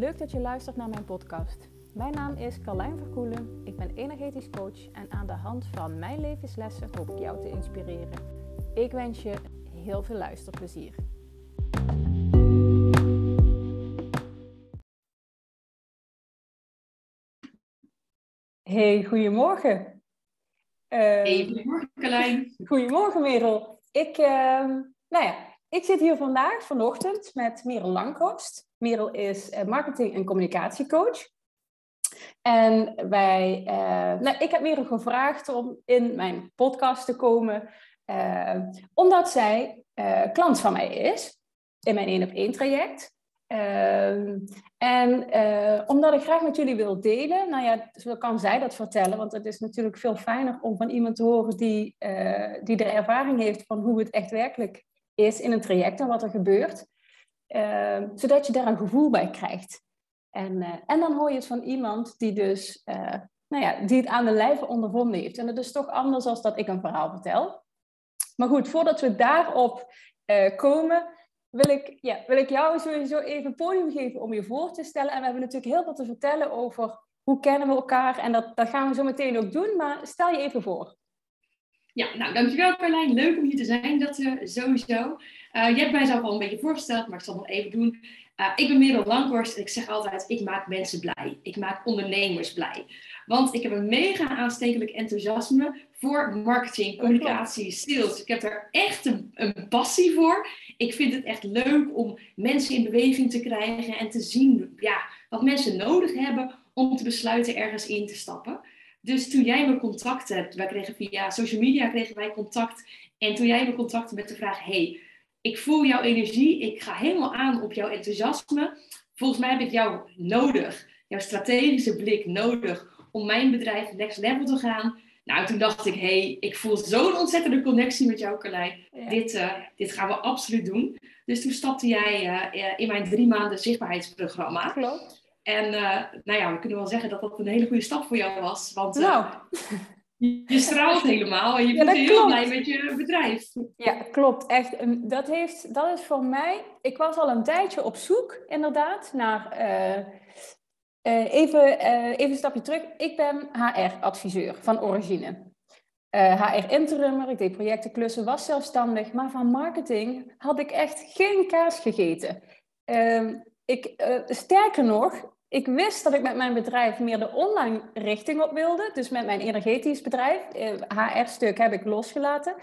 Leuk dat je luistert naar mijn podcast. Mijn naam is Carlijn Verkoelen. Ik ben energetisch coach en aan de hand van mijn levenslessen hoop ik jou te inspireren. Ik wens je heel veel luisterplezier. Hey, goedemorgen. Uh, hey, goedemorgen Carlijn. Goedemorgen Merel. Ik, uh, nou ja, ik zit hier vandaag, vanochtend, met Merel Langhorst. Merel is eh, marketing- en communicatiecoach. En wij, uh, nou, ik heb Merel gevraagd om in mijn podcast te komen, uh, omdat zij klant van mij is in mijn één op één traject. en omdat ik graag met jullie wil delen, nou ja, zo kan zij dat vertellen, want het is natuurlijk veel fijner om van iemand te horen die, die de ervaring heeft van hoe het echt werkelijk is in een traject en wat er gebeurt. Uh, zodat je daar een gevoel bij krijgt. En, uh, en dan hoor je het van iemand die dus, uh, nou ja, die het aan de lijve ondervonden heeft. En dat is toch anders dan dat ik een verhaal vertel. Maar goed, voordat we daarop eh, komen, wil ik, ja, wil ik jou sowieso even podium geven om je voor te stellen. En we hebben natuurlijk heel veel te vertellen over hoe kennen we elkaar. En dat, dat gaan we zo meteen ook doen, maar stel je even voor. Ja, nou dankjewel Carlijn. Leuk om hier te zijn, dat uh, sowieso. Uh, je hebt mij zelf al een beetje voorgesteld, maar ik zal het nog even doen. Uh, ik ben Merel Langhorst en ik zeg altijd, ik maak mensen blij. Ik maak ondernemers blij. Want ik heb een mega aanstekelijk enthousiasme voor marketing, communicatie, sales. Ik heb er echt een, een passie voor. Ik vind het echt leuk om mensen in beweging te krijgen en te zien ja, wat mensen nodig hebben om te besluiten ergens in te stappen. Dus toen jij me contact hebt, wij kregen via social media kregen wij contact. En toen jij me contactte met de vraag, hey, ik voel jouw energie, ik ga helemaal aan op jouw enthousiasme. Volgens mij heb ik jou nodig, jouw strategische blik nodig om mijn bedrijf next level te gaan. Nou, toen dacht ik, hey, ik voel zo'n ontzettende connectie met jou, Carlijn. Dit, uh, dit gaan we absoluut doen. Dus toen stapte jij uh, in mijn drie maanden zichtbaarheidsprogramma. Klopt. En uh, nou ja, we kunnen wel zeggen dat dat een hele goede stap voor jou was. Want uh, nou. je, straalt helemaal en je bent heel klopt. blij met je bedrijf. Ja, klopt. Echt. Dat, heeft, dat is voor mij... Ik was al een tijdje op zoek, inderdaad, naar... Uh, even, even een stapje terug. Ik ben HR-adviseur van origine. HR-interimmer, ik deed projecten, klussen, was zelfstandig. Maar van marketing had ik echt geen kaas gegeten. Ehm, ik, uh, sterker nog, ik wist dat ik met mijn bedrijf meer de online richting op wilde. Dus met mijn energetisch bedrijf. HR-stuk heb ik losgelaten.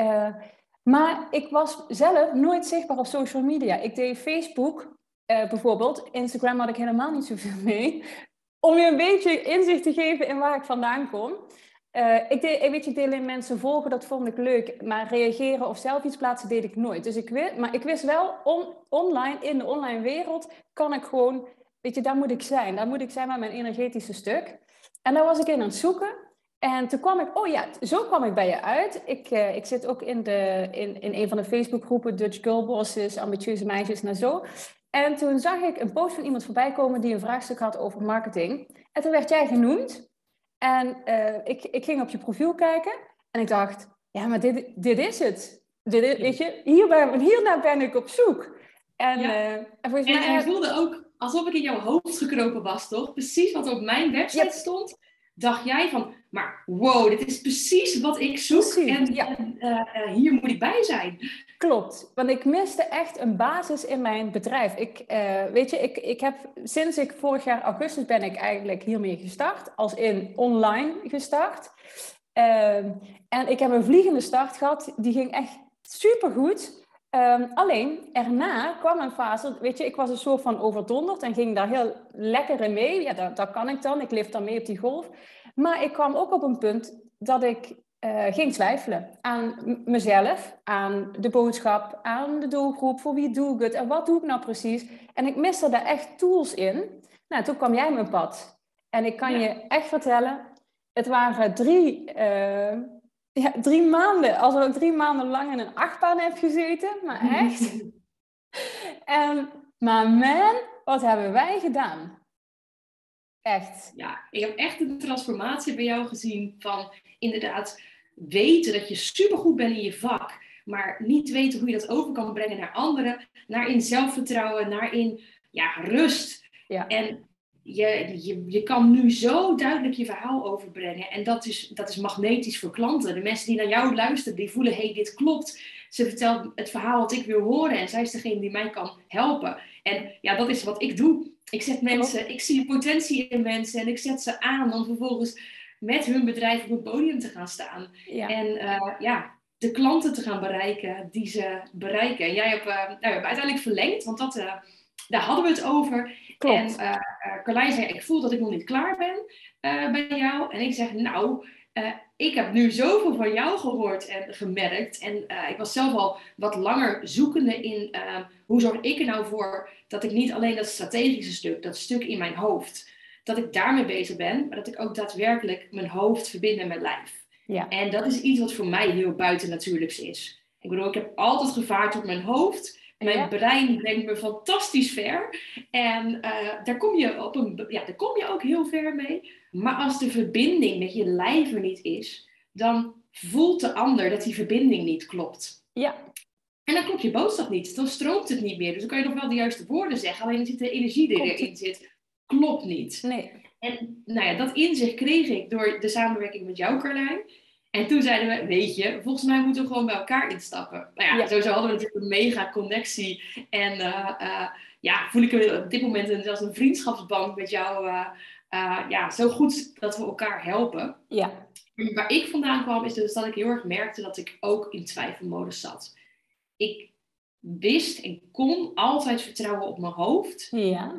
Uh, maar ik was zelf nooit zichtbaar op social media. Ik deed Facebook bijvoorbeeld. Instagram had ik helemaal niet zoveel mee. Om je een beetje inzicht te geven in waar ik vandaan kom. Uh, ik, deed, ik weet je, delen mensen volgen, dat vond ik leuk. Maar reageren of zelf iets plaatsen deed ik nooit. Dus ik wist, maar ik wist wel, on, online, in de online wereld, kan ik gewoon, weet je, daar moet ik zijn. Daar moet ik zijn met mijn energetische stuk. En daar was ik in aan het zoeken. En toen kwam ik, oh ja, zo kwam ik bij je uit. Ik, uh, ik zit ook in, de, in, in een van de Facebookgroepen, Dutch Girl Bosses, ambitieuze meisjes naar zo. En toen zag ik een post van iemand voorbij komen die een vraagstuk had over marketing. En toen werd jij genoemd. En uh, ik, ik ging op je profiel kijken en ik dacht, ja, maar dit, dit is het. Dit is, weet je, hier ben, hiernaar ben ik op zoek. En, ja. uh, en volgens mij... En hij voelde ook alsof ik in jouw hoofd gekropen was, toch? Precies wat op mijn website stond, dacht jij van, maar wow, dit is precies wat ik zoek precies, en, ja. en uh, hier moet ik bij zijn. Klopt, want ik miste echt een basis in mijn bedrijf. Ik, uh, weet je, ik, ik heb sinds ik vorig jaar augustus ben ik eigenlijk hiermee gestart, als in online gestart. Uh, en ik heb een vliegende start gehad, die ging echt supergoed. Um, alleen, erna kwam een fase, weet je, ik was een soort van overdonderd en ging daar heel lekker in mee. Ja, dat, dat kan ik dan, ik leef dan mee op die golf. Maar ik kwam ook op een punt dat ik uh, ging twijfelen aan mezelf, aan de boodschap, aan de doelgroep, voor wie doe ik het en wat doe ik nou precies. En ik miste daar echt tools in. Nou, toen kwam jij mijn pad. En ik kan ja. je echt vertellen, het waren drie, uh, ja, drie maanden, alsof ik drie maanden lang in een achtbaan heb gezeten, maar echt. en, maar man, wat hebben wij gedaan? Echt. Ja, ik heb echt een transformatie bij jou gezien van inderdaad weten dat je supergoed bent in je vak, maar niet weten hoe je dat over kan brengen naar anderen, naar in zelfvertrouwen, naar in ja, rust. Ja. En je, je, je kan nu zo duidelijk je verhaal overbrengen. En dat is, dat is magnetisch voor klanten. De mensen die naar jou luisteren, die voelen, hé, hey, dit klopt. Ze vertelt het verhaal wat ik wil horen. En zij is degene die mij kan helpen. En ja, dat is wat ik doe. Ik zet mensen, ik zie potentie in mensen en ik zet ze aan om vervolgens met hun bedrijf op het podium te gaan staan. Ja. En uh, ja, de klanten te gaan bereiken die ze bereiken. En jij hebt, uh, nou, uiteindelijk verlengd, want dat, uh, daar hadden we het over. Klopt. En Carlijn zei, ik voel dat ik nog niet klaar ben bij jou. En ik zeg, nou, ik heb nu zoveel van jou gehoord en gemerkt. En ik was zelf al wat langer zoekende in hoe zorg ik er nou voor dat ik niet alleen dat strategische stuk, dat stuk in mijn hoofd, dat ik daarmee bezig ben, maar dat ik ook daadwerkelijk mijn hoofd verbind met mijn lijf. Ja. En dat is iets wat voor mij heel buitennatuurlijks is. Ik bedoel, ik heb altijd gevaard op mijn hoofd. Mijn Ja. brein brengt me fantastisch ver. En eh, daar, kom je op een, ja, daar kom je ook heel ver mee. Maar als de verbinding met je lijf er niet is, dan voelt de ander dat die verbinding niet klopt. Ja. En dan klopt je boodschap niet. Dan stroomt het niet meer. Dus dan kan je nog wel de juiste woorden zeggen. Alleen zit de energie die Klopt. erin zit, klopt niet. Nee. En nou ja, dat inzicht kreeg ik door de samenwerking met jou, Carlijn. En toen zeiden we, weet je, volgens mij moeten we gewoon bij elkaar instappen. Nou ja, Ja. sowieso hadden we natuurlijk een mega connectie. En eh, eh, ja, voel ik me op dit moment een, zelfs een vriendschapsband met jou. eh, ja, zo goed dat we elkaar helpen. Ja. En waar ik vandaan kwam, is dus dat ik heel erg merkte dat ik ook in twijfelmodus zat. Ik wist en kon altijd vertrouwen op mijn hoofd. Ja.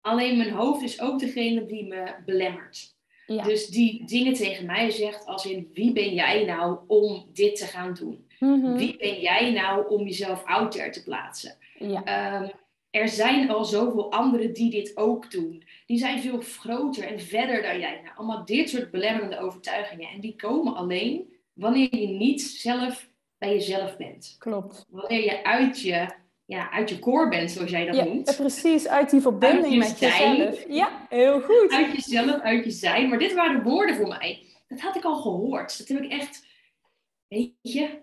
Alleen mijn hoofd is ook degene die me belemmert. Ja. Dus die dingen tegen mij zegt als in wie ben jij nou om dit te gaan doen? Mhm. Wie ben jij nou om jezelf out there te plaatsen? Ja. Ehm, er zijn al zoveel anderen die dit ook doen. Die zijn veel groter en verder dan jij. Nou, allemaal dit soort belemmerende overtuigingen. En die komen alleen wanneer je niet zelf bij jezelf bent. Klopt. Wanneer je uit je, ja, uit je core bent, zoals jij dat Ja, noemt. precies. Uit die verbinding je met zijn. jezelf. Ja, heel goed. uit jezelf, uit je zijn. Maar dit waren woorden voor mij. Dat had ik al gehoord. Dat heb ik echt, weet je,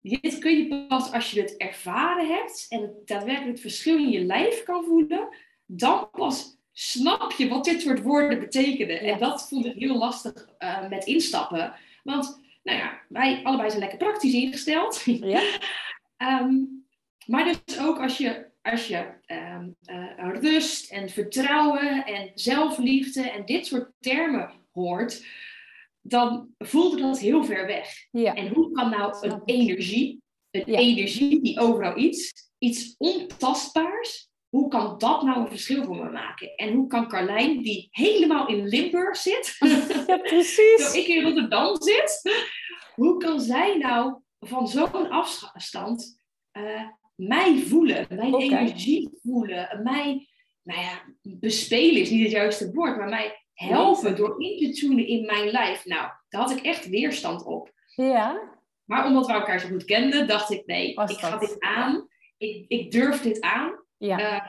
dit kun je pas als je het ervaren hebt en het daadwerkelijk het verschil in je lijf kan voelen, dan pas snap je wat dit soort woorden betekenen. En dat vond ik heel lastig eh, met instappen. Want, nou ja, wij allebei zijn lekker praktisch ingesteld. Ja. Ehm, maar dus ook als je, als je ehm, eh, rust en vertrouwen en zelfliefde en dit soort termen hoort, dan voelde dat heel ver weg. Ja. En hoe kan nou een energie, een Ja. energie die overal iets, iets ontastbaars, hoe kan dat nou een verschil voor me maken? En hoe kan Carlijn, die helemaal in Limburg zit, Ja, terwijl precies. ik in Rotterdam zit, hoe kan zij nou van zo'n afstand eh, mij voelen, mijn energie voelen, mij, nou ja, bespelen is niet het juiste woord, maar mij helpen door in te tunen in mijn lijf. Nou, daar had ik echt weerstand op. Ja. Maar omdat we elkaar zo goed kenden, dacht ik, nee, Was ik ga dit aan. Ik, ik durf dit aan. Ja. Eh,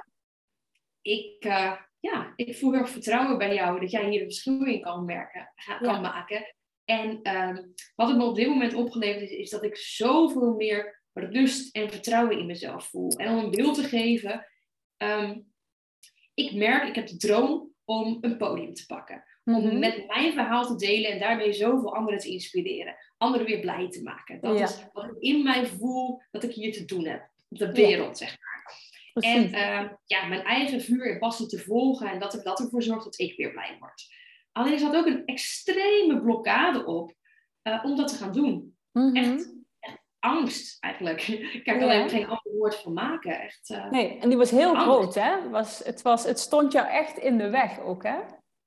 ik, eh, ja, ik voel heel erg vertrouwen bij jou dat jij hier een verschil in kan, merken, kan Ja. maken. En ehm, wat het me op dit moment opgeleverd is, is dat ik zoveel meer rust en vertrouwen in mezelf voel. En om een beeld te geven, ehm, ik merk, ik heb de droom om een podium te pakken. Om Mhm. met mijn verhaal te delen en daarmee zoveel anderen te inspireren. Anderen weer blij te maken. Dat Ja. is wat ik in mij voel dat ik hier te doen heb. Op de Ja. wereld, zeg maar. Precies. En eh, ja, mijn eigen vuur en passie te volgen en dat er dat ervoor zorgt dat ik weer blij word. Alleen er zat ook een extreme blokkade op eh, om dat te gaan doen. Mhm. Echt angst eigenlijk. Ik kan er Ja. alleen geen ander woord van maken. Echt, eh, Nee, en die was heel Angst. groot, hè? Was, het, was, het stond jou echt in de weg ook, hè?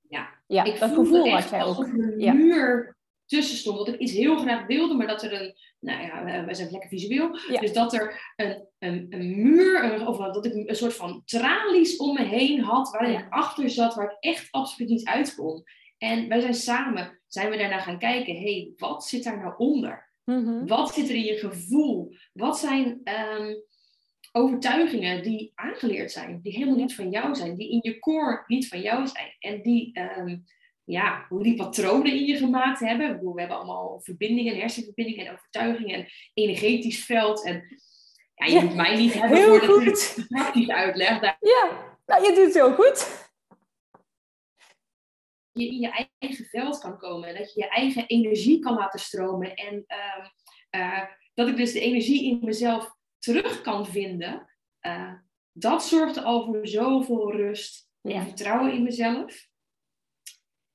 Ja. Ja, ik dat gevoel had jij ook. een Ja. muur tussen stond. Dat ik iets heel graag wilde, maar dat er een... Nou ja, we- wij zijn lekker visueel. Ja. Dus dat er een, een, een muur, een- of dat ik een soort van tralies om me heen had, waar ik achter zat, waar ik echt absoluut niet uit kon. En wij zijn samen, zijn we daarna gaan kijken, hé, hey, wat zit daar nou onder? Mhm. Wat zit er in je gevoel? Wat zijn ehm, overtuigingen die aangeleerd zijn, die helemaal niet van jou zijn, die in je core niet van jou zijn en die, ehm, ja, hoe die patronen in je gemaakt hebben. Ik bedoel, we hebben allemaal verbindingen, hersenverbindingen en overtuigingen en energetisch veld. En ja, je Ja, moet mij niet hebben heel voor goed. natuurlijk praktisch uitleg. Daar Ja, Nou, je doet het zo goed. Je in je eigen veld kan komen. Dat je je eigen energie kan laten stromen. En ehm, eh, dat ik dus de energie in mezelf terug kan vinden. Uh, dat zorgde al voor zoveel rust en vertrouwen in mezelf.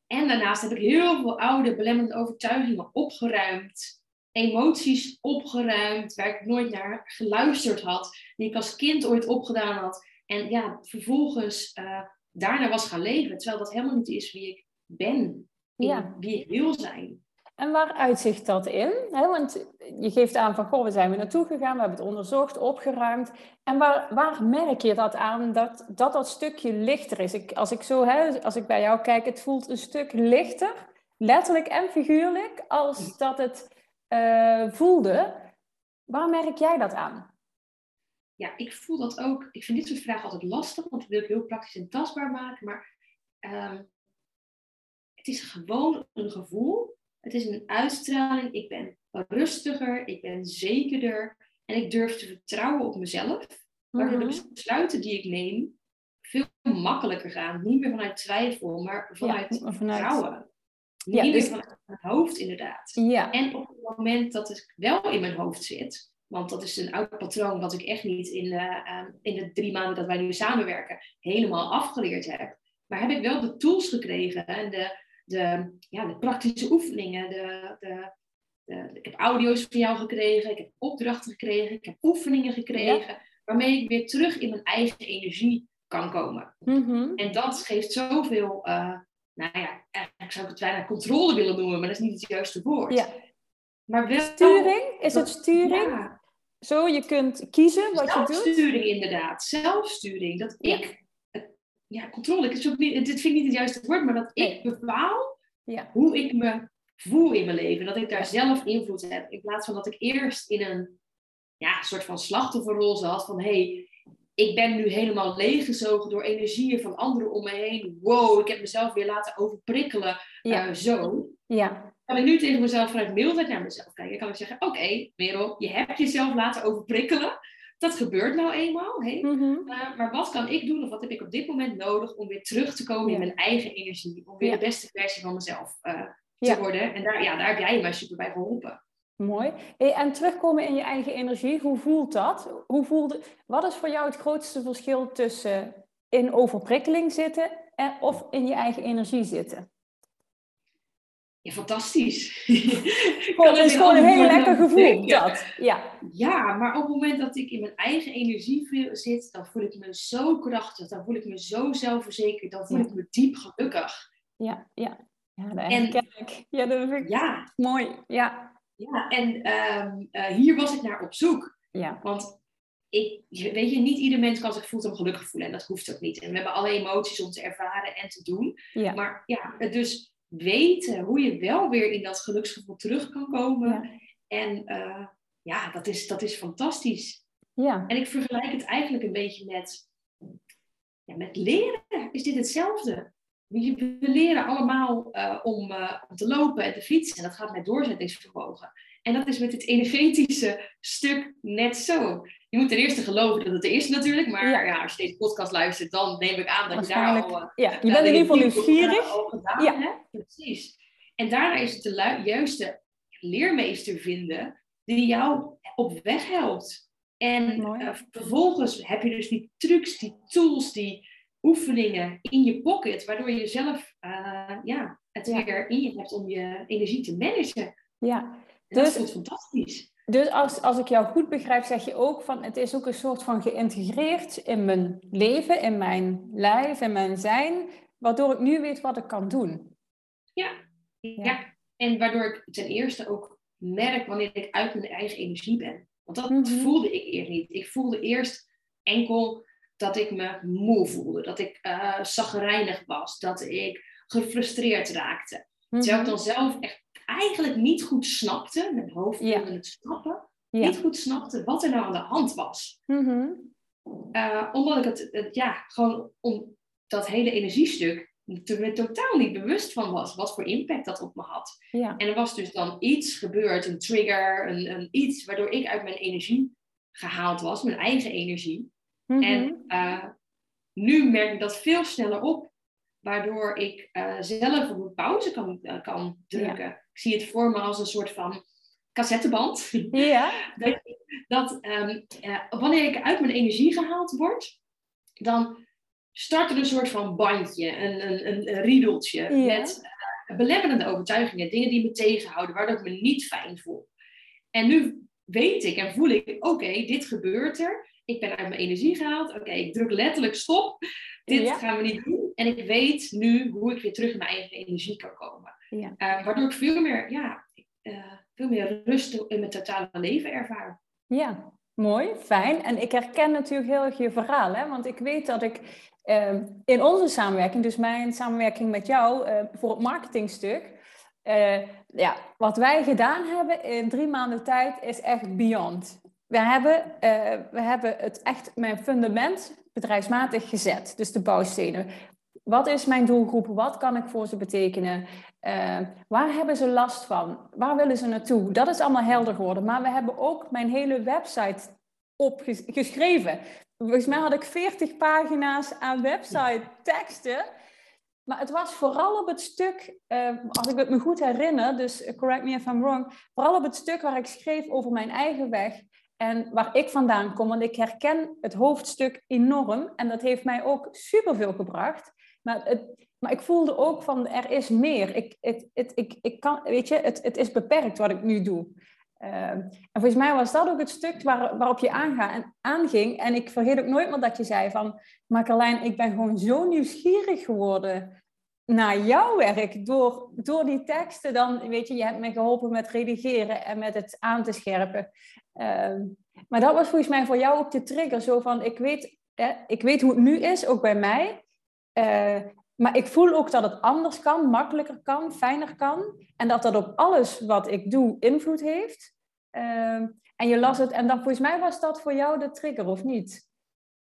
En daarnaast heb ik heel veel oude belemmerende overtuigingen opgeruimd. Emoties opgeruimd, waar ik nooit naar geluisterd had. Die ik als kind ooit opgedaan had. En ja, vervolgens uh, daarna was gaan leven. Terwijl dat helemaal niet is wie ik ben. Ja. Wie ik wil zijn. En waar uitzicht dat in? want je geeft aan van, goh, we zijn weer naartoe gegaan, we hebben het onderzocht, opgeruimd. En waar, waar merk je dat aan, dat dat, dat stukje lichter is? Ik, als ik zo, als ik bij jou kijk, het voelt een stuk lichter, letterlijk en figuurlijk, als dat het uh, voelde. Waar merk jij dat aan? Ja, ik voel dat ook. Ik vind dit soort vragen altijd lastig, want die wil ik heel praktisch en tastbaar maken. Maar uh, het is gewoon een gevoel het is een uitstraling. Ik ben rustiger, ik ben zekerder en ik durf te vertrouwen op mezelf. Waardoor de mhm. besluiten die ik neem veel makkelijker gaan. Niet meer vanuit twijfel, maar vanuit, vertrouwen. Niet meer dus... vanuit mijn hoofd, inderdaad. Ja. En op het moment dat het wel in mijn hoofd zit, want dat is een oud patroon wat ik echt niet in, uh, in de drie maanden dat wij nu samenwerken helemaal afgeleerd heb. Maar heb ik wel de tools gekregen en de, de, ja, de praktische oefeningen. De, de, de, ik heb audio's van jou gekregen, ik heb opdrachten gekregen, ik heb oefeningen gekregen, waarmee ik weer terug in mijn eigen energie kan komen. Mhm. En dat geeft zoveel, uh, nou ja, eigenlijk zou ik het bijna controle willen noemen, maar dat is niet het juiste woord. Ja. Maar wel, sturing? Is het sturing? Ja. Zo, je kunt kiezen wat je doet? Zelfsturing inderdaad, zelfsturing. Dat ik ja, controle. Ik ook niet, dit vind ik niet het juiste woord, maar dat ik bepaal ja. hoe ik me voel in mijn leven. Dat ik daar zelf invloed heb. In plaats van dat ik eerst in een ja, soort van slachtofferrol zat. Van hé, hey, ik ben nu helemaal leeggezogen door energieën van anderen om me heen. Wow, ik heb mezelf weer laten overprikkelen. Ja. Uh, zo. Ja. Kan ik nu tegen mezelf vanuit mildheid naar mezelf kijken? Kan ik zeggen, oké, okay, Merel, je hebt jezelf laten overprikkelen dat gebeurt nou eenmaal. Hey? Mhm. Eh, maar wat kan ik doen of wat heb ik op dit moment nodig om weer terug te komen in mijn eigen energie? Om weer de beste versie van mezelf uh, te worden. En daar, ja, daar heb jij mij super bij geholpen. Mooi. Hey, en terugkomen in je eigen energie, hoe voelt dat? Hoe voelde, wat is voor jou het grootste verschil tussen in overprikkeling zitten en, of in je eigen energie zitten? Ja, fantastisch. het is gewoon een heel lekker gevoel, dat. Ja. ja, maar op het moment dat ik in mijn eigen energie zit, dan voel ik me zo krachtig, dan voel ik me zo zelfverzekerd, dan voel ik me diep gelukkig. Ja, ja. Ja, dat en, ik. Ja, dat vind ik ja. mooi. Ja. Ja, en ehm, eh, hier was ik naar op zoek. Ja. Want ik, weet je, niet ieder mens kan zich voelt gelukkig voelen. En dat hoeft ook niet. En we hebben alle emoties om te ervaren en te doen. Ja. Maar ja, dus weten hoe je wel weer in dat geluksgevoel terug kan komen. En uh, ja, dat is, dat is fantastisch. Ja. En ik vergelijk het eigenlijk een beetje met, ja, met leren. Is dit hetzelfde? We leren allemaal uh, om, uh, om te lopen en te fietsen. En dat gaat met doorzettingsvermogen. En dat is met het energetische stuk net zo. Je moet ten eerste geloven dat het er is natuurlijk. Maar ja. als je deze podcast luistert, dan neem ik aan dat je daar al... Uh, ja, je bent in ieder geval nieuwsgierig. Ja. Precies. En daarna is het de juiste leermeester vinden die jou op weg helpt. En uh, vervolgens heb je dus die trucs, die tools, die oefeningen in je pocket, waardoor je zelf uh, ja, het weer in je hebt om je energie te managen. Ja, dus, dat is fantastisch. Dus als, als ik jou goed begrijp, zeg je ook van het is ook een soort van geïntegreerd in mijn leven, in mijn lijf, in mijn zijn, waardoor ik nu weet wat ik kan doen. Ja, ja. en waardoor ik ten eerste ook merk wanneer ik uit mijn eigen energie ben. Want dat mhm. voelde ik eerst niet. Ik voelde eerst enkel dat ik me moe voelde, dat ik uh, zagrijnig was, dat ik gefrustreerd raakte. Terwijl ik mhm. dan zelf echt eigenlijk niet goed snapte, mijn hoofd wilde het snappen, niet goed snapte wat er nou aan de hand was. Mhm. Eh, omdat ik het, het, ja, gewoon om dat hele energiestuk er totaal niet bewust van was wat voor impact dat op me had. Ja. En er was dus dan iets gebeurd, een trigger, een, een iets waardoor ik uit mijn energie gehaald was, mijn eigen energie. Mhm. En uh, nu merk ik dat veel sneller op, waardoor ik uh, zelf op een pauze kan, uh, kan drukken. Ik zie het voor me als een soort van cassetteband. Ja. dat, dat um, wanneer ik uit mijn energie gehaald word, dan start er een soort van bandje, een, een, een, riedeltje met uh, belemmerende overtuigingen, dingen die me tegenhouden, waardoor ik me niet fijn voel. En nu weet ik en voel ik, oké, dit gebeurt er. Ik ben uit mijn energie gehaald. Oké, ik druk letterlijk stop. Dit gaan we niet doen. En ik weet nu hoe ik weer terug in mijn eigen energie kan komen. Ja. Uh, waardoor ik veel meer, ja, uh, veel meer rust in mijn totale leven ervaar. Ja, mooi, fijn. En ik herken natuurlijk heel erg je verhaal. Hè? Want ik weet dat ik uh, in onze samenwerking, dus mijn samenwerking met jou uh, voor het marketingstuk, ja, wat wij gedaan hebben in drie maanden tijd is echt beyond. We hebben, we hebben het echt mijn fundament bedrijfsmatig gezet, dus de bouwstenen. Wat is mijn doelgroep? Wat kan ik voor ze betekenen? Uh, waar hebben ze last van? Waar willen ze naartoe? Dat is allemaal helder geworden. Maar we hebben ook mijn hele website opgeschreven. Volgens mij had ik 40 pagina's aan website teksten. Maar het was vooral op het stuk, uh, als ik het me goed herinner, dus correct me if I'm wrong, vooral op het stuk waar ik schreef over mijn eigen weg en waar ik vandaan kom. Want ik herken het hoofdstuk enorm en dat heeft mij ook superveel gebracht. Maar, maar ik voelde ook van, er is meer. Ik, het, het, ik, ik kan, weet je, het, het is beperkt wat ik nu doe. Uh, en volgens mij was dat ook het stuk waar, waarop je aanga, aanging. En ik vergeet ook nooit meer dat je zei van... Maar Carlijn, ik ben gewoon zo nieuwsgierig geworden naar jouw werk. Door, door die teksten dan, weet je, je hebt me geholpen met redigeren en met het aan te scherpen. Uh, maar dat was volgens mij voor jou ook de trigger. Zo van, ik weet, ik weet hoe het nu is, ook bij mij. Uh, maar ik voel ook dat het anders kan, makkelijker kan, fijner kan. En dat dat op alles wat ik doe invloed heeft. Uh, en je las het, en dan volgens mij was dat voor jou de trigger, of niet?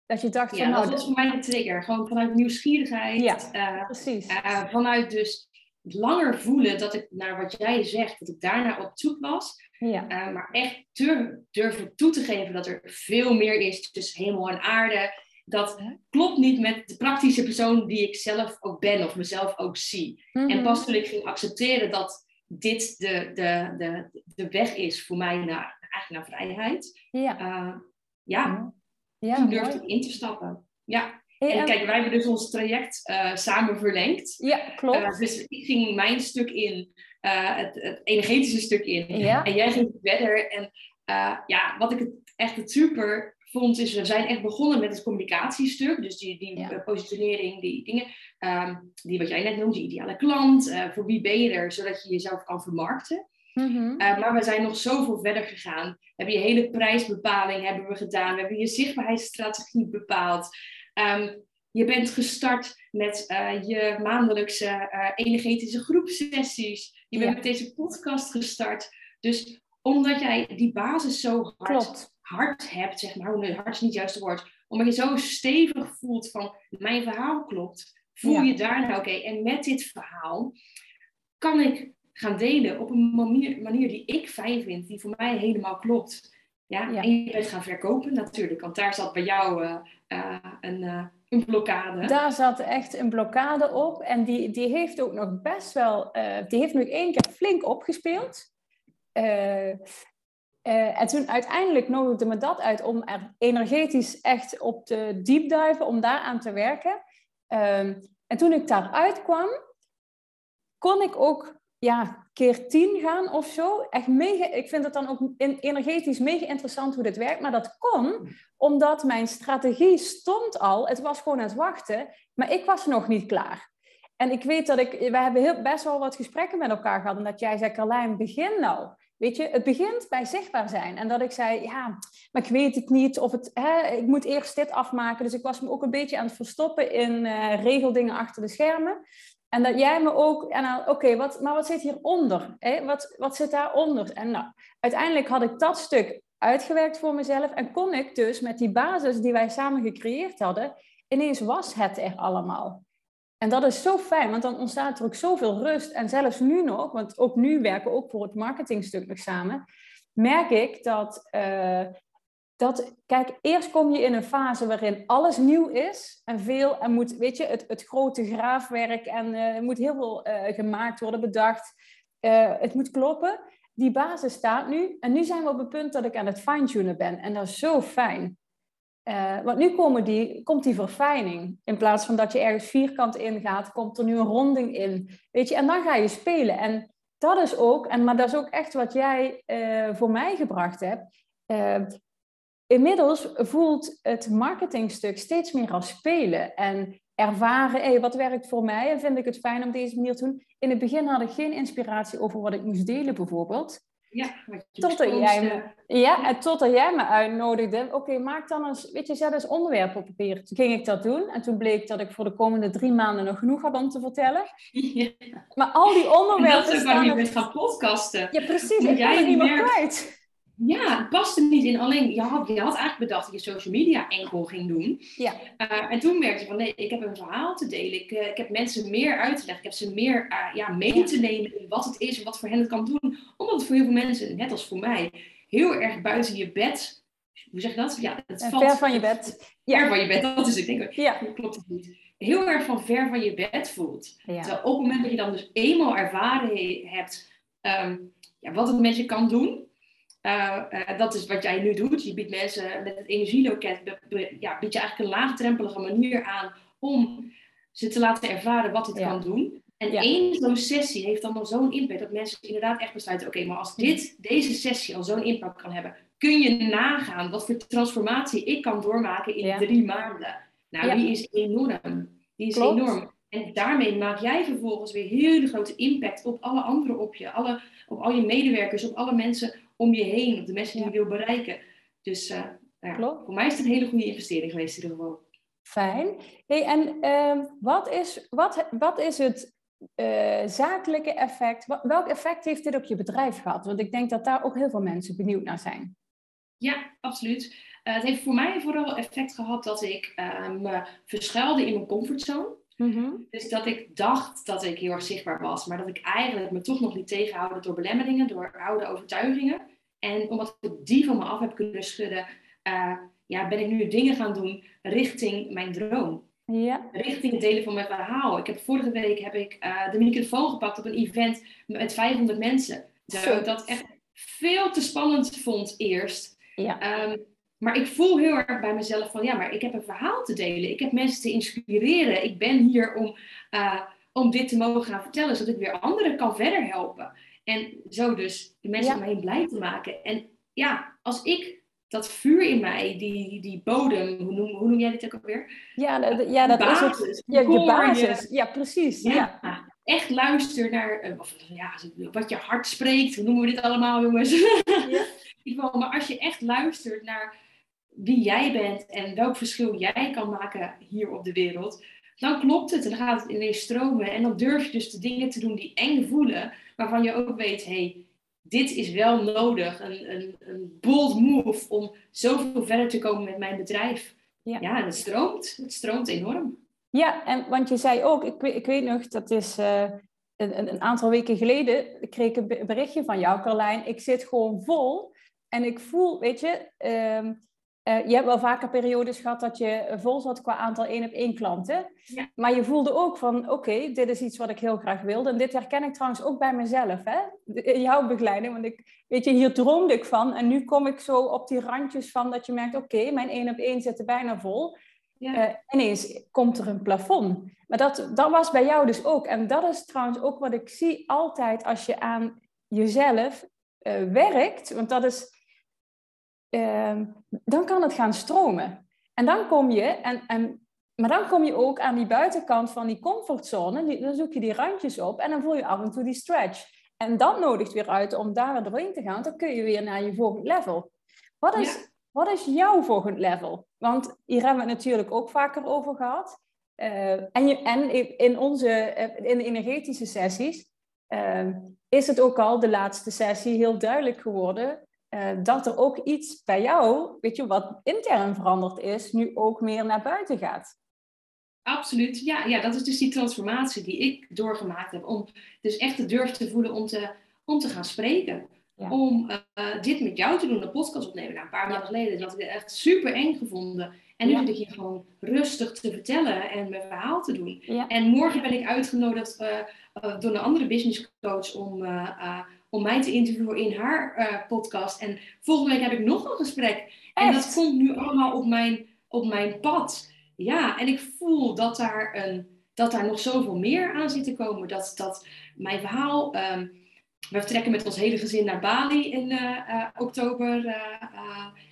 Dat je dacht ja, van... Nou, dat was voor mij de trigger. Gewoon vanuit nieuwsgierigheid. Ja, uh, precies. vanuit dus langer voelen dat ik naar wat jij zegt, dat ik daarna op zoek was. Ja. maar echt durven toe te geven dat er veel meer is tussen hemel en aarde dat klopt niet met de praktische persoon die ik zelf ook ben of mezelf ook zie. En mhm. pas toen ik ging accepteren dat dit de, de, de, de weg is voor mij naar, eigenlijk naar vrijheid, ja, uh, ja, ja toen durfde ik in te stappen. Ja. en kijk, wij hebben dus ons traject uh, samen verlengd. Ja, klopt. Uh, dus ik ging mijn stuk in, het, het, energetische stuk in. Ja. En jij ging verder. En ja, wat ik het echt het super vond is, we zijn echt begonnen met het communicatiestuk. Dus die, die eh, positionering, die dingen. Ehm, die wat jij net noemde, die ideale klant. Uh, voor wie ben je er, zodat je jezelf kan vermarkten. Mm maar we zijn nog zoveel verder gegaan. We hebben je hele prijsbepaling hebben we gedaan. We hebben je zichtbaarheidsstrategie bepaald. Um, je bent gestart met uh, je maandelijkse energetische groepsessies. Je bent met deze podcast gestart. Dus omdat jij die basis zo hard Klopt hart hebt, zeg maar, nee, hart is niet het juiste woord, omdat je zo stevig voelt van mijn verhaal klopt, voel je daarna oké. En met dit verhaal kan ik gaan delen op een manier, manier die ik fijn vind, die voor mij helemaal klopt. Ja, en je bent gaan verkopen natuurlijk, want daar zat bij jou uh, uh, een, uh, een blokkade. Daar zat echt een blokkade op en die, die heeft ook nog best wel, die heeft nog één keer flink opgespeeld. Uh, en toen uiteindelijk nodigde me dat uit om er energetisch echt op te deepdiven, om daaraan te werken. Uh, en toen ik daaruit kwam, kon ik ook ja, keer tien gaan of zo. Echt mega, ik vind het dan ook energetisch mega interessant hoe dit werkt. Maar dat kon omdat mijn strategie stond al. Het was gewoon aan het wachten, maar ik was nog niet klaar. En ik weet dat ik, we hebben heel, best wel wat gesprekken met elkaar gehad. En dat jij zei, Carlijn, begin nou. Weet je, het begint bij zichtbaar zijn. En dat ik zei, ja, maar ik weet het niet. Of het, hè, ik moet eerst dit afmaken. Dus ik was me ook een beetje aan het verstoppen in uh, regeldingen achter de schermen. En dat jij me ook, oké, wat, maar wat zit hieronder? Hè? Wat, wat zit daaronder? En nou, uiteindelijk had ik dat stuk uitgewerkt voor mezelf. En kon ik dus met die basis die wij samen gecreëerd hadden, ineens was het er allemaal. En dat is zo fijn, want dan ontstaat er ook zoveel rust. En zelfs nu nog, want ook nu werken we ook voor het marketingstuk nog samen, merk ik dat, uh, dat, kijk, eerst kom je in een fase waarin alles nieuw is en veel, en moet, weet je, het, het grote graafwerk en uh, er moet heel veel uh, gemaakt worden, bedacht. Het moet kloppen. Die basis staat nu. En nu zijn we op het punt dat ik aan het fine-tunen ben. En dat is zo fijn. Want nu komen die, komt die verfijning. In plaats van dat je ergens vierkant ingaat, komt er nu een ronding in. Weet je, en dan ga je spelen. En dat is ook, en, maar dat is ook echt wat jij voor mij gebracht hebt inmiddels voelt het marketingstuk steeds meer als spelen en ervaren, hey, wat werkt voor mij en vind ik het fijn om deze manier te doen. In het begin had ik geen inspiratie over wat ik moest delen bijvoorbeeld. Ja, totdat jij me, ja, en totdat jij me uitnodigde. Oké, maak dan eens, weet je, zet eens onderwerp op papier. Toen ging ik dat doen en toen bleek dat ik voor de komende drie maanden nog genoeg had om te vertellen. Ja. Maar al die onderwerpen. dat is waar je bent gaan podcasten. Ja, precies. ik ben er niet meer kwijt. Ja, het paste niet in. Alleen, je had, je had eigenlijk bedacht dat je social media enkel ging doen. Ja. Uh, en toen merkte je van, nee, ik heb een verhaal te delen. Ik, uh, ik heb mensen meer uit te leggen. Ik heb ze meer uh, ja, mee te nemen in wat het is en wat voor hen het kan doen. Omdat het voor heel veel mensen, net als voor mij, heel erg buiten je bed... Hoe zeg je dat? Ja, het valt, ver van je bed. Ver van je bed, dat is het. Ik denk, ja. klopt het niet. Heel erg van ver van je bed voelt. Ja. Terwijl op het moment dat je dan dus eenmaal ervaren hebt... Um, ja, wat het met je kan doen uh, uh, dat is wat jij nu doet. Je biedt mensen met het energieloket, ja, bied je eigenlijk een laagdrempelige manier aan om ze te laten ervaren wat het kan doen. En ja. één zo'n sessie heeft dan al zo'n impact dat mensen inderdaad echt besluiten: oké, maar als dit, deze sessie al zo'n impact kan hebben, kun je nagaan wat voor transformatie ik kan doormaken in drie maanden. Nou, die is enorm. Die is enorm. En daarmee maak jij vervolgens weer hele grote impact op alle anderen op je, alle, op al je medewerkers, op alle mensen om je heen, op de mensen die je wil bereiken. Dus uh, ja, voor mij is het een hele goede investering geweest in ieder geval. Fijn. Hey, en uh, wat, is, wat, wat is het uh, zakelijke effect? Welk effect heeft dit op je bedrijf gehad? Want ik denk dat daar ook heel veel mensen benieuwd naar zijn. Ja, absoluut. Uh, het heeft voor mij vooral effect gehad dat ik me verschuilde in mijn comfortzone. Mm-hmm. Dus dat ik dacht dat ik heel erg zichtbaar was, maar dat ik eigenlijk me toch nog niet tegenhouden door belemmeringen, door oude overtuigingen. En omdat ik die van me af heb kunnen schudden, uh, ja, ben ik nu dingen gaan doen richting mijn droom. Ja. Richting het delen van mijn verhaal. Ik heb, vorige week heb ik uh, de microfoon gepakt op een event met 500 mensen. Ik dat echt veel te spannend vond eerst. Ja. Um, maar ik voel heel erg bij mezelf van ja, maar ik heb een verhaal te delen. Ik heb mensen te inspireren. Ik ben hier om, uh, om dit te mogen gaan vertellen, zodat ik weer anderen kan verder helpen. En zo dus de mensen om me heen blij te maken. En ja, als ik dat vuur in mij, die, die bodem, hoe noem, hoe noem jij dit ook alweer? Ja, de, ja dat basis, is het. Ja, je basis. Ja, precies. Ja. ja. Echt luister naar uh, of, ja, wat je hart spreekt. Hoe noemen we dit allemaal, jongens? Ja. maar als je echt luistert naar wie jij bent en welk verschil jij kan maken hier op de wereld, dan klopt het en dan gaat het ineens stromen. En dan durf je dus de dingen te doen die eng voelen, waarvan je ook weet, hey, dit is wel nodig, een, een, een bold move om zoveel verder te komen met mijn bedrijf. Ja, ja en het stroomt. Het stroomt enorm. Ja, en want je zei ook, ik, ik weet nog, dat is uh, een, een, aantal weken geleden, kreeg ik een berichtje van jou, Carlijn. Ik zit gewoon vol en ik voel, weet je, uh, uh, je hebt wel vaker periodes gehad dat je vol zat qua aantal één op één klanten. Ja. Maar je voelde ook van, oké, dit is iets wat ik heel graag wilde. En dit herken ik trouwens ook bij mezelf, hè? in jouw begeleiding. Want ik, weet je, hier droomde ik van. En nu kom ik zo op die randjes van dat je merkt, oké, mijn één op één zit er bijna vol. Ja. Uh, ineens komt er een plafond. Maar dat, dat was bij jou dus ook. En dat is trouwens ook wat ik zie altijd als je aan jezelf uh, werkt. Want dat is Ehm, dan kan het gaan stromen. En dan kom je, en, en, maar dan kom je ook aan die buitenkant van die comfortzone, die, dan zoek je die randjes op en dan voel je af en toe die stretch. En dat nodigt weer uit om daar weer doorheen te gaan, dan kun je weer naar je volgend level. Wat is, wat is jouw volgend level? Want hier hebben we het natuurlijk ook vaker over gehad. Uh, en, je, en in onze in de energetische sessies uh, is het ook al de laatste sessie heel duidelijk geworden uh, dat er ook iets bij jou, weet je, wat intern veranderd is, nu ook meer naar buiten gaat. Absoluut, ja, ja, dat is dus die transformatie die ik doorgemaakt heb. Om dus echt de durf te voelen om te, om te gaan spreken. om uh, dit met jou te doen, een podcast opnemen. Nou, een paar maanden geleden dat ik het echt super eng gevonden. En nu zit ik hier gewoon rustig te vertellen en mijn verhaal te doen. En morgen ben ik uitgenodigd uh, door een andere business coach om, om mij te interviewen in haar podcast. En volgende week heb ik nog een gesprek. En dat komt nu allemaal op mijn, op mijn pad. Ja, en ik voel dat daar, een, dat daar nog zoveel meer aan zit te komen. Dat, dat mijn verhaal. Um, we vertrekken met ons hele gezin naar Bali in uh, uh, oktober.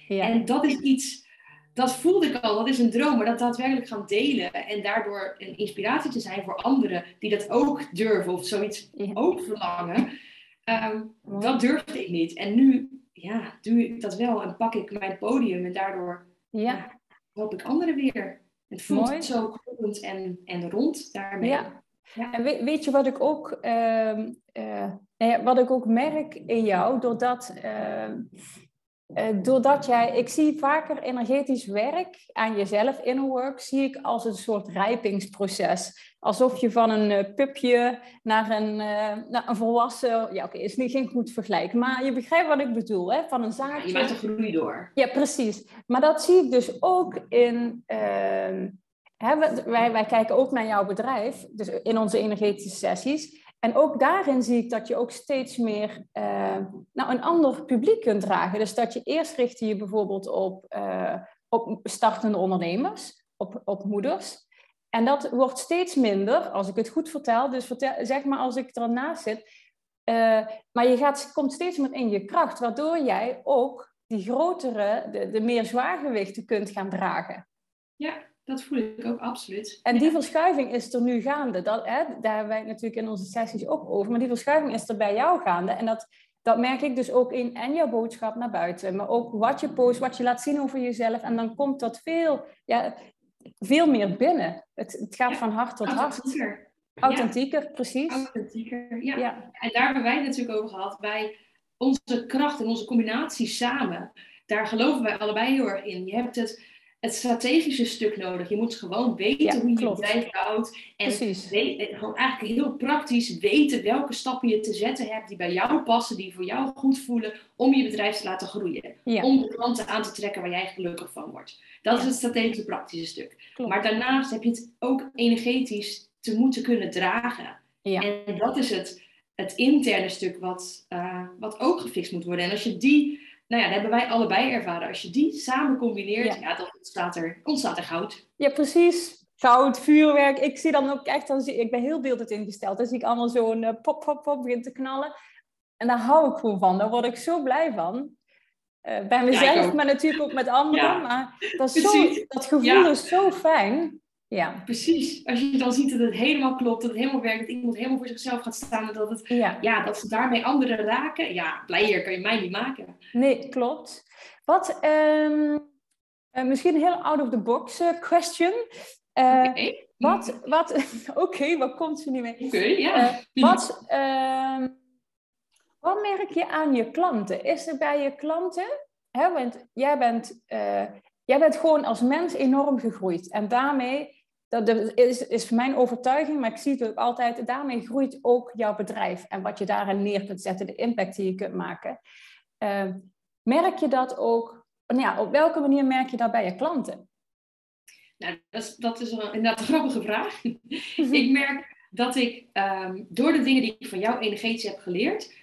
Ja. En dat is iets, dat voelde ik al, dat is een droom, maar dat daadwerkelijk gaan delen en daardoor een inspiratie te zijn voor anderen die dat ook durven of zoiets ook verlangen. Um, dat durfde ik niet. En nu ja, doe ik dat wel en pak ik mijn podium en daardoor ja. help ik anderen weer. Het voelt Mooi. zo kloppend en, en rond daarmee. Ja. ja. En weet, weet, je wat ik ook, uh, uh, wat ik ook merk in jou, doordat uh, doordat jij, ik zie vaker energetisch werk aan jezelf, inner work, zie ik als een soort rijpingsproces. Alsof je van een uh, pupje naar een, uh, naar een volwassen, ja oké, is niet geen goed vergelijk, maar je begrijpt wat ik bedoel, hè? van een zaadje. je maakt een groei door. Ja, precies. Maar dat zie ik dus ook in, ehm, hè, wij, wij kijken ook naar jouw bedrijf, dus in onze energetische sessies. En ook daarin zie ik dat je ook steeds meer uh, nou, een ander publiek kunt dragen. Dus dat je eerst richt je bijvoorbeeld op, uh, op startende ondernemers, op, op moeders. En dat wordt steeds minder, als ik het goed vertel. Dus vertel, zeg maar als ik ernaast zit. Uh, maar je gaat, komt steeds meer in je kracht, waardoor jij ook die grotere, de, de meer zwaargewichten kunt gaan dragen. Ja, dat voel ik ook absoluut. En die verschuiving is er nu gaande. Dat, hè, daar hebben wij het natuurlijk in onze sessies ook over. Maar die verschuiving is er bij jou gaande. En dat, dat merk ik dus ook in en jouw boodschap naar buiten. Maar ook wat je post, wat je laat zien over jezelf. En dan komt dat veel, ja, veel meer binnen. Het, het gaat van hart tot hart. Authentieker, precies. Authentieker, ja. ja. En daar hebben wij het natuurlijk over gehad. Bij onze kracht en onze combinatie samen. Daar geloven wij allebei heel erg in. Je hebt het het strategische stuk nodig. Je moet gewoon weten hoe je je bedrijf houdt. En weet, gewoon eigenlijk heel praktisch weten welke stappen je te zetten hebt die bij jou passen, die voor jou goed voelen, om je bedrijf te laten groeien. Om de klanten aan te trekken waar jij gelukkig van wordt. Dat is het strategische praktische stuk. Maar daarnaast heb je het ook energetisch te moeten kunnen dragen. En dat is het, het interne stuk wat, uh, wat ook gefixt moet worden. En als je die nou ja, dat hebben wij allebei ervaren. Als je die samen combineert, ja. dan ontstaat er, ontstaat er goud. Ja, precies. Goud, vuurwerk. Ik zie dan ook echt, dan zie, ik ben heel beeldend ingesteld. Dan zie ik allemaal zo'n uh, pop, pop, pop begint te knallen. En daar hou ik gewoon van. Daar word ik zo blij van. Uh, bij mezelf, maar natuurlijk ook met anderen. Maar dat, is zo, dat gevoel is zo fijn. Ja. Precies. Als je dan ziet dat het helemaal klopt, dat het helemaal werkt, dat iemand helemaal voor zichzelf gaat staan en dat, het, ja. dat ze daarmee anderen raken. Ja, blijer kan je mij niet maken. Nee, klopt. Wat, um, misschien een heel out of the box uh, question. Uh, Wat, wat, oké, wat komt ze nu mee? Oké, ja. wat, uh, wat merk je aan je klanten? Is er bij je klanten, hè, want jij bent, jij bent gewoon als mens enorm gegroeid en daarmee dat is, is voor mijn overtuiging, maar ik zie het ook altijd, daarmee groeit ook jouw bedrijf en wat je daarin neer kunt zetten, de impact die je kunt maken. Uh, merk je dat ook, nou ja, op welke manier merk je dat bij je klanten? Nou, dat is, dat is inderdaad een grappige vraag. ik merk dat ik um, door de dingen die ik van jou energetisch heb geleerd,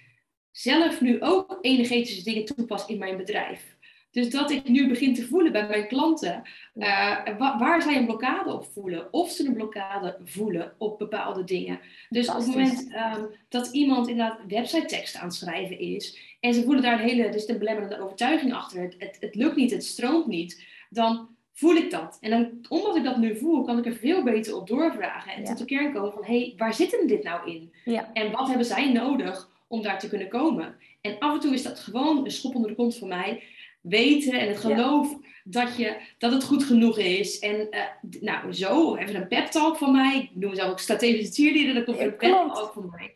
zelf nu ook energetische dingen toepas in mijn bedrijf. Dus dat ik nu begin te voelen bij mijn klanten, uh, waar zij een blokkade op voelen, of ze een blokkade voelen op bepaalde dingen. Dus op het moment ehm, dat iemand inderdaad website tekst aan het schrijven is, en ze voelen daar een hele, dus de belemmerende overtuiging achter, het, het, het lukt niet, het stroomt niet, dan voel ik dat. En dan, omdat ik dat nu voel, kan ik er veel beter op doorvragen en tot de kern komen van, hé, hey, waar zit hem dit nou in? Ja. En wat hebben zij nodig om daar te kunnen komen? En af en toe is dat gewoon een schop onder de kont voor mij weten en het geloof dat, je, dat het goed genoeg is. En uh, nou, zo, even een pep talk van mij. Ik noem zelf ook strategische cheerleader, dat komt een pep talk van mij.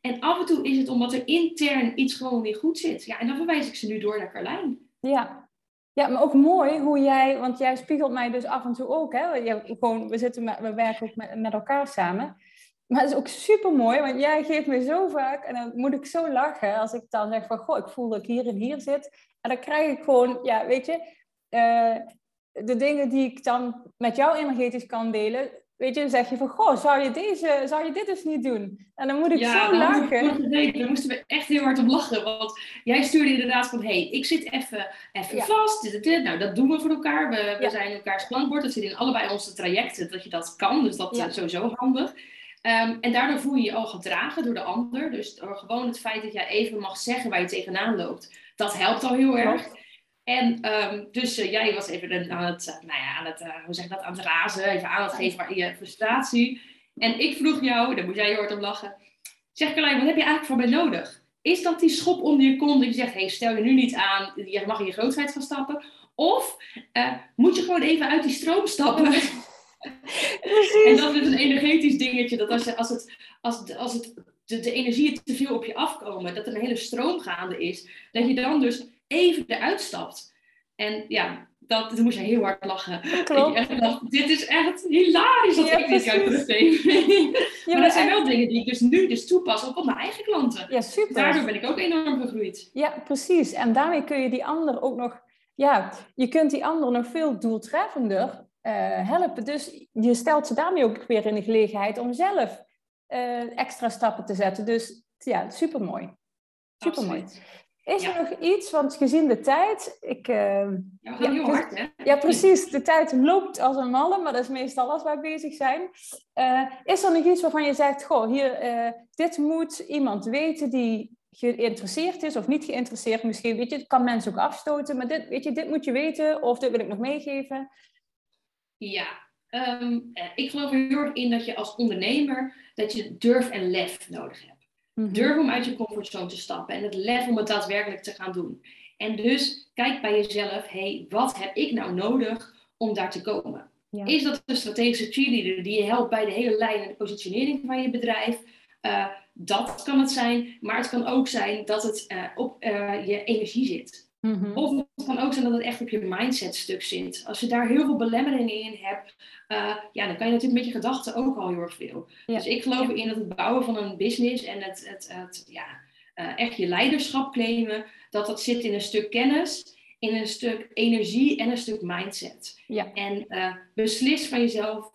En af en toe is het omdat er intern iets gewoon niet goed zit. Ja, en dan verwijs ik ze nu door naar Carlijn. Ja. Ja, maar ook mooi hoe jij, want jij spiegelt mij dus af en toe ook, hè? Gewoon, we, zitten we werken ook met, met elkaar samen. Maar het is ook super mooi, want jij geeft me zo vaak, en dan moet ik zo lachen als ik dan zeg van, goh, ik voel dat ik hier en hier zit. En dan krijg ik gewoon, ja, weet je, uh, de dingen die ik dan met jou energetisch kan delen, weet je, dan zeg je van, goh, zou je, deze, zou je dit dus niet doen? En dan moet ik zo lachen. Ja, daar moesten we echt heel hard om lachen. Want jij stuurde inderdaad van, hey, ik zit even, even vast. Dit, dit, Nou, dat doen we voor elkaar. We, we zijn elkaars klankbord. Dat zit in allebei onze trajecten, dat je dat kan. Dus dat is sowieso handig. Um, en daardoor voel je je al gedragen door de ander. Dus door gewoon het feit dat jij even mag zeggen waar je tegenaan loopt, dat helpt al heel erg. En um, dus uh, jij was even aan het, uh, nou ja, aan het, uh, hoe zeg je dat, aan het razen, even aan het geven van je frustratie. En ik vroeg jou, daar moet jij heel hard om lachen. Zeg Carlijn, wat heb je eigenlijk voor mij nodig? Is dat die schop onder je kont dat je zegt, hey, stel je nu niet aan, je mag in je grootheid gaan stappen? Of moet je gewoon even uit die stroom stappen? en dat is een energetisch dingetje, dat als, je, als, het, als, als het, de, de energieën te veel op je afkomen, dat er een hele stroom gaande is, dat je dan dus even eruit stapt. En ja, dat, toen moest je heel hard lachen. Klopt. Ik dacht, dit is echt hilarisch dat ik dit jou teruggeef. ja, maar dat zijn wel dingen die ik dus nu dus toepas op mijn eigen klanten. Ja, super. Daardoor ben ik ook enorm gegroeid. Ja, precies. En daarmee kun je die ander ook nog... Ja, je kunt die ander nog veel doeltreffender uh, helpen. Dus je stelt ze daarmee ook weer in de gelegenheid om zelf uh, extra stappen te zetten. Dus ja, supermooi. Supermooi. Is er nog iets, want gezien de tijd, ik... Uh, ja, heel hard, hè? Ja, precies. De tijd loopt als een malle, maar dat is meestal als wij bezig zijn. Is er nog iets waarvan je zegt, goh, hier, dit moet iemand weten die geïnteresseerd is of niet geïnteresseerd misschien. Weet je, het kan mensen ook afstoten, maar dit, weet je, dit moet je weten of dit wil ik nog meegeven. Ja, um, ik geloof er heel erg in dat je als ondernemer, dat je durf en lef nodig hebt. Mhm. Durf om uit je comfortzone te stappen en het lef om het daadwerkelijk te gaan doen. En dus kijk bij jezelf, hey, wat heb ik nou nodig om daar te komen? Is dat een strategische cheerleader die je helpt bij de hele lijn en de positionering van je bedrijf? Uh, dat kan het zijn, maar het kan ook zijn dat het uh, op uh, je energie zit. Mm Of het kan ook zijn dat het echt op je mindset stuk zit. Als je daar heel veel belemmeringen in hebt, uh, ja, dan kan je natuurlijk met je gedachten ook al heel erg veel. Dus ik geloof erin dat het bouwen van een business en het, het, het ja, uh, echt je leiderschap claimen, dat dat zit in een stuk kennis, in een stuk energie en een stuk mindset. Ja. En uh, beslis van jezelf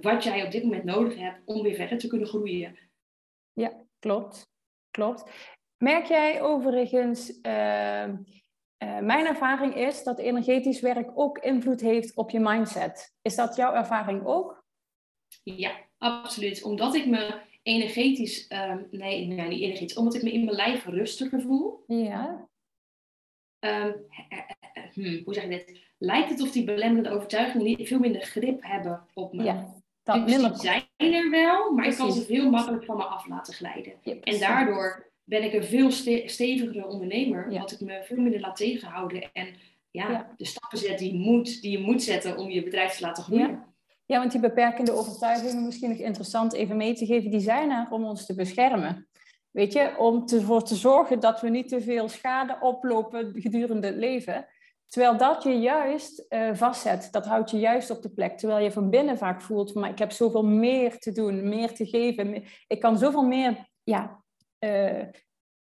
wat jij op dit moment nodig hebt om weer verder te kunnen groeien. Ja, klopt. Klopt. Merk jij overigens uh, mijn ervaring is dat energetisch werk ook invloed heeft op je mindset. Is dat jouw ervaring ook? Ja, absoluut. Omdat ik me energetisch, uh, nee, nee, niet energetisch, omdat ik me in mijn lijf rustiger voel. Ja. Um, hmm, hoe zeg je dit? Lijkt het of die belemmerende overtuigingen veel minder grip hebben op me. Ja, dat dus minder... zijn er wel, maar ik kan ze veel makkelijker van me af laten glijden. en daardoor ben ik een veel stevigere ondernemer, ja. ik me veel minder laat tegenhouden. En ja, de stappen zet die je, moet, die je moet zetten om je bedrijf te laten groeien. Ja. want die beperkende overtuigingen, misschien nog interessant even mee te geven, die zijn er om ons te beschermen. Weet je, om ervoor te zorgen dat we niet te veel schade oplopen gedurende het leven. Terwijl dat je juist uh, vastzet, dat houdt je juist op de plek. Terwijl je van binnen vaak voelt, maar ik heb zoveel meer te doen, meer te geven. Ik kan zoveel meer ja, uh,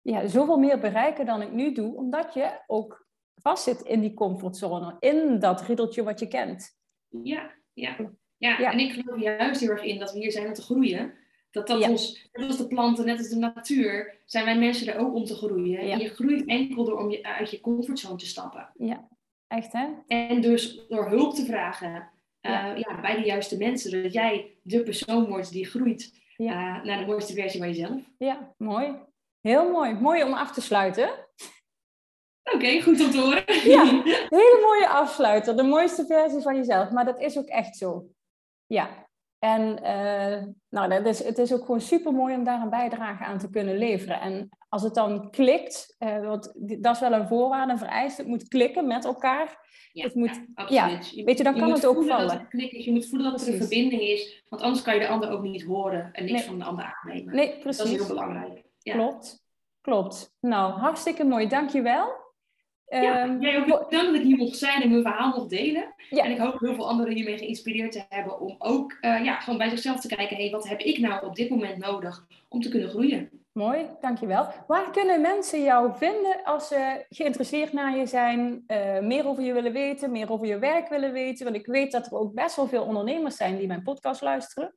ja, zoveel meer bereiken dan ik nu doe, omdat je ook vastzit in die comfortzone, in dat riddeltje wat je kent. Ja, ja. Ja, ja. en ik geloof juist heel erg in dat we hier zijn om te groeien. Dat dat ons, net als de planten, net als de natuur, zijn wij mensen er ook om te groeien. En je groeit enkel door om je uit je comfortzone te stappen. Ja, echt hè? En dus door hulp te vragen uh, ja. bij de juiste mensen, zodat jij de persoon wordt die groeit ja. Uh, naar de mooiste versie van jezelf. Ja, mooi. Heel mooi. Mooi om af te sluiten. Oké, goed om te horen. Ja, hele mooie afsluiter. De mooiste versie van jezelf. Maar dat is ook echt zo. Ja. En uh, nou, dat is, het is ook gewoon super mooi om daar een bijdrage aan te kunnen leveren. En als het dan klikt, uh, want dat is wel een voorwaarde, een vereist, het moet klikken met elkaar. Ja, het moet, ja, absoluut. weet je, dan kan het ook vallen. Het je moet voelen dat er een verbinding is, want anders kan je de ander ook niet horen en niks van de ander aannemen. Nee, precies. Dat is heel belangrijk. Klopt, klopt. Nou, hartstikke mooi, dankjewel. Ja, Ehm, jij ook bedankt dat ik hier mocht zijn en mijn verhaal mocht delen. Ja. En ik hoop heel veel anderen hiermee geïnspireerd te hebben om ook eh, ja, gewoon bij zichzelf te kijken, hey, wat heb ik nou op dit moment nodig om te kunnen groeien? Mooi, dankjewel. Waar kunnen mensen jou vinden als ze geïnteresseerd naar je zijn, eh, meer over je willen weten, meer over je werk willen weten? Want ik weet dat er ook best wel veel ondernemers zijn die mijn podcast luisteren.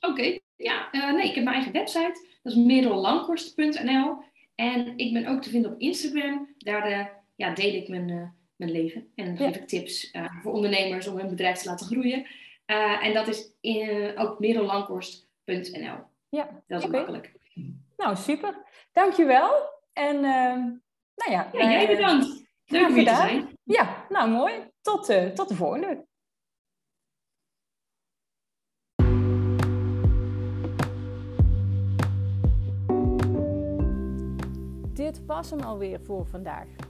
Oké, ja, eh, nee, ik heb mijn eigen website. Dat is merellankhorst.nl. En ik ben ook te vinden op Instagram. Daar eh, ja, deel ik mijn, eh, mijn leven. En geef ik tips eh, voor ondernemers om hun bedrijf te laten groeien. Eh, en dat is in, ook. Ja, Dat is makkelijk. Nou, super. Dankjewel. En ehm, nou ja, Ja, jij bedankt. Leuk om hier te zijn. Ja, nou mooi. Tot, tot de volgende. Dit was hem alweer voor vandaag.